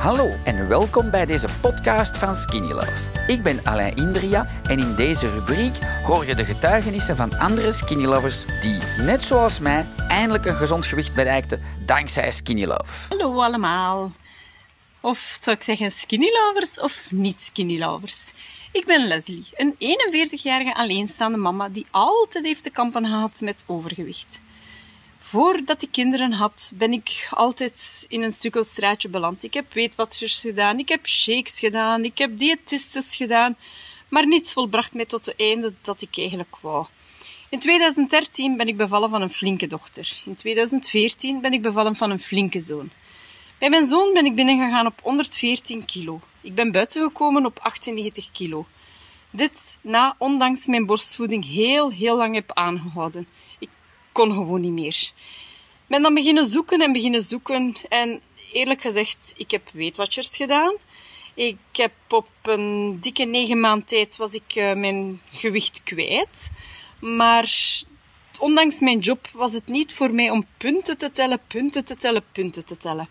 Hallo en welkom bij deze podcast van Skinny Love. Ik ben Alain Indria en in deze rubriek hoor je de getuigenissen van andere Skinny Lovers die, net zoals mij, eindelijk een gezond gewicht bereikten dankzij Skinny Love. Hallo allemaal. Of zou ik zeggen skinny lovers of niet skinny lovers. Ik ben Leslie, een 41-jarige alleenstaande mama die altijd heeft te kampen gehad met overgewicht. Voordat ik kinderen had, ben ik altijd in een stukkelstraatje beland. Ik heb weetwatchers gedaan, ik heb shakes gedaan, ik heb diëtistes gedaan, maar niets volbracht mij tot het einde dat ik eigenlijk wou. In 2013 ben ik bevallen van een flinke dochter. In 2014 ben ik bevallen van een flinke zoon. Bij mijn zoon ben ik binnengegaan op 114 kilo. Ik ben buitengekomen op 98 kilo. Dit na, ondanks mijn borstvoeding, heel, heel lang heb aangehouden. Ik kon gewoon niet meer. Ben dan beginnen zoeken en beginnen zoeken. En eerlijk gezegd, ik heb weetwatchers gedaan. Ik heb op een dikke negen maand tijd was ik uh, mijn gewicht kwijt. Maar ondanks mijn job was het niet voor mij om punten te tellen, punten te tellen, punten te tellen.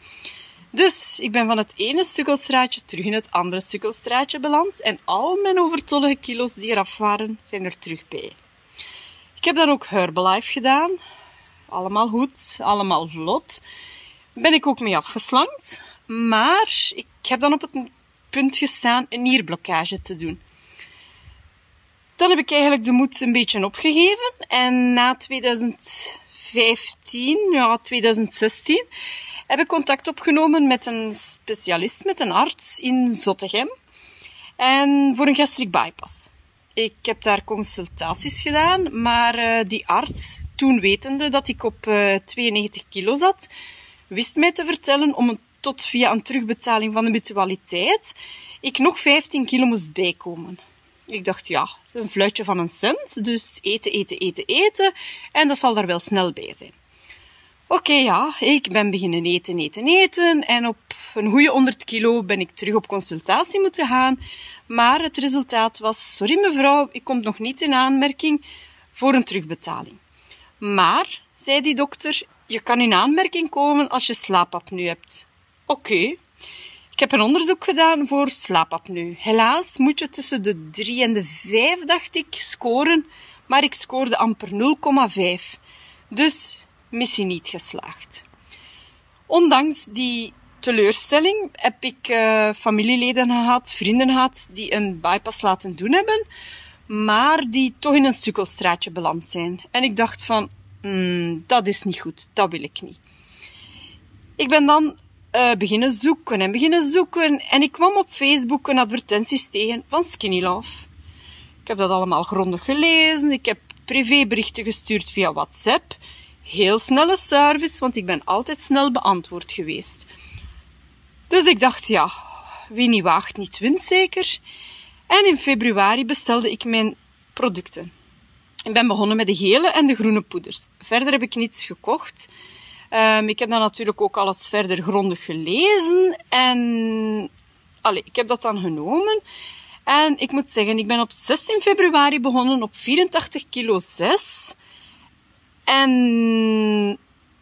Dus ik ben van het ene stukkelstraatje terug in het andere stukkelstraatje beland en al mijn overtollige kilo's die eraf waren, zijn er terug bij. Ik heb dan ook Herbalife gedaan. Allemaal goed, allemaal vlot. Ben ik ook mee afgeslankt. Maar ik heb dan op het punt gestaan een nierblokkage te doen. Dan heb ik eigenlijk de moed een beetje opgegeven. En na 2015, ja, 2016, heb ik contact opgenomen met een specialist, met een arts in Zottegem. En voor een gastric bypass. Ik heb daar consultaties gedaan, maar uh, die arts, toen wetende dat ik op uh, 92 kilo zat, wist mij te vertellen om tot via een terugbetaling van de mutualiteit ik nog 15 kilo moest bijkomen. Ik dacht, ja, een fluitje van een cent, dus eten, eten, eten, eten, en dat zal daar wel snel bij zijn. Oké, ja, ik ben beginnen eten, eten, eten, en op een goede 100 kilo ben ik terug op consultatie moeten gaan, maar het resultaat was, sorry mevrouw, ik kom nog niet in aanmerking voor een terugbetaling. Maar, zei die dokter, je kan in aanmerking komen als je slaapapneu hebt. Oké. Ik heb een onderzoek gedaan voor slaapapneu. Helaas moet je tussen de 3 en de 5, dacht ik, scoren, maar ik scoorde amper 0,5. Dus missie niet geslaagd. Ondanks die teleurstelling heb ik uh, familieleden gehad, vrienden gehad, die een bypass laten doen hebben, maar die toch in een stukkelstraatje beland zijn. En ik dacht van, mm, dat is niet goed, dat wil ik niet. Ik ben dan uh, beginnen zoeken en beginnen zoeken en ik kwam op Facebook een advertenties tegen van Skinny Love. Ik heb dat allemaal grondig gelezen, ik heb privéberichten gestuurd via WhatsApp. Heel snelle service, want ik ben altijd snel beantwoord geweest. Dus ik dacht, ja, wie niet waagt, niet wint zeker. En in februari bestelde ik mijn producten. Ik ben begonnen met de gele en de groene poeders. Verder heb ik niets gekocht. Um, ik heb dan natuurlijk ook alles verder grondig gelezen. En allee, ik heb dat dan genomen. En ik moet zeggen, ik ben op 16 februari begonnen op 84 kilo 6. En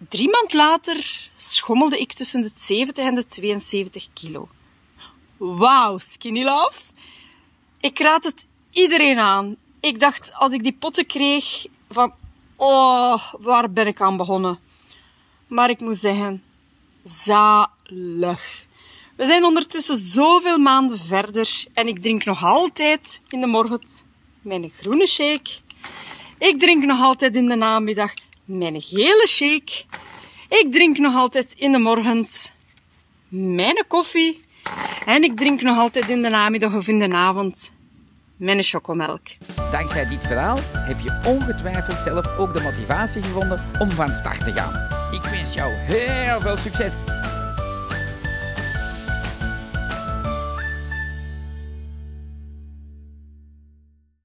Drie maand later schommelde ik tussen de 70 en de 72 kilo. Wauw, Skinny Love. Ik raad het iedereen aan. Ik dacht, als ik die potten kreeg, van, oh, waar ben ik aan begonnen? Maar ik moet zeggen, zalig. We zijn ondertussen zoveel maanden verder en ik drink nog altijd in de morgen mijn groene shake. Ik drink nog altijd in de namiddag mijn gele shake. Ik drink nog altijd in de morgen mijn koffie. En ik drink nog altijd in de namiddag of in de avond mijn chocomelk. Dankzij dit verhaal heb je ongetwijfeld zelf ook de motivatie gevonden om van start te gaan. Ik wens jou heel veel succes!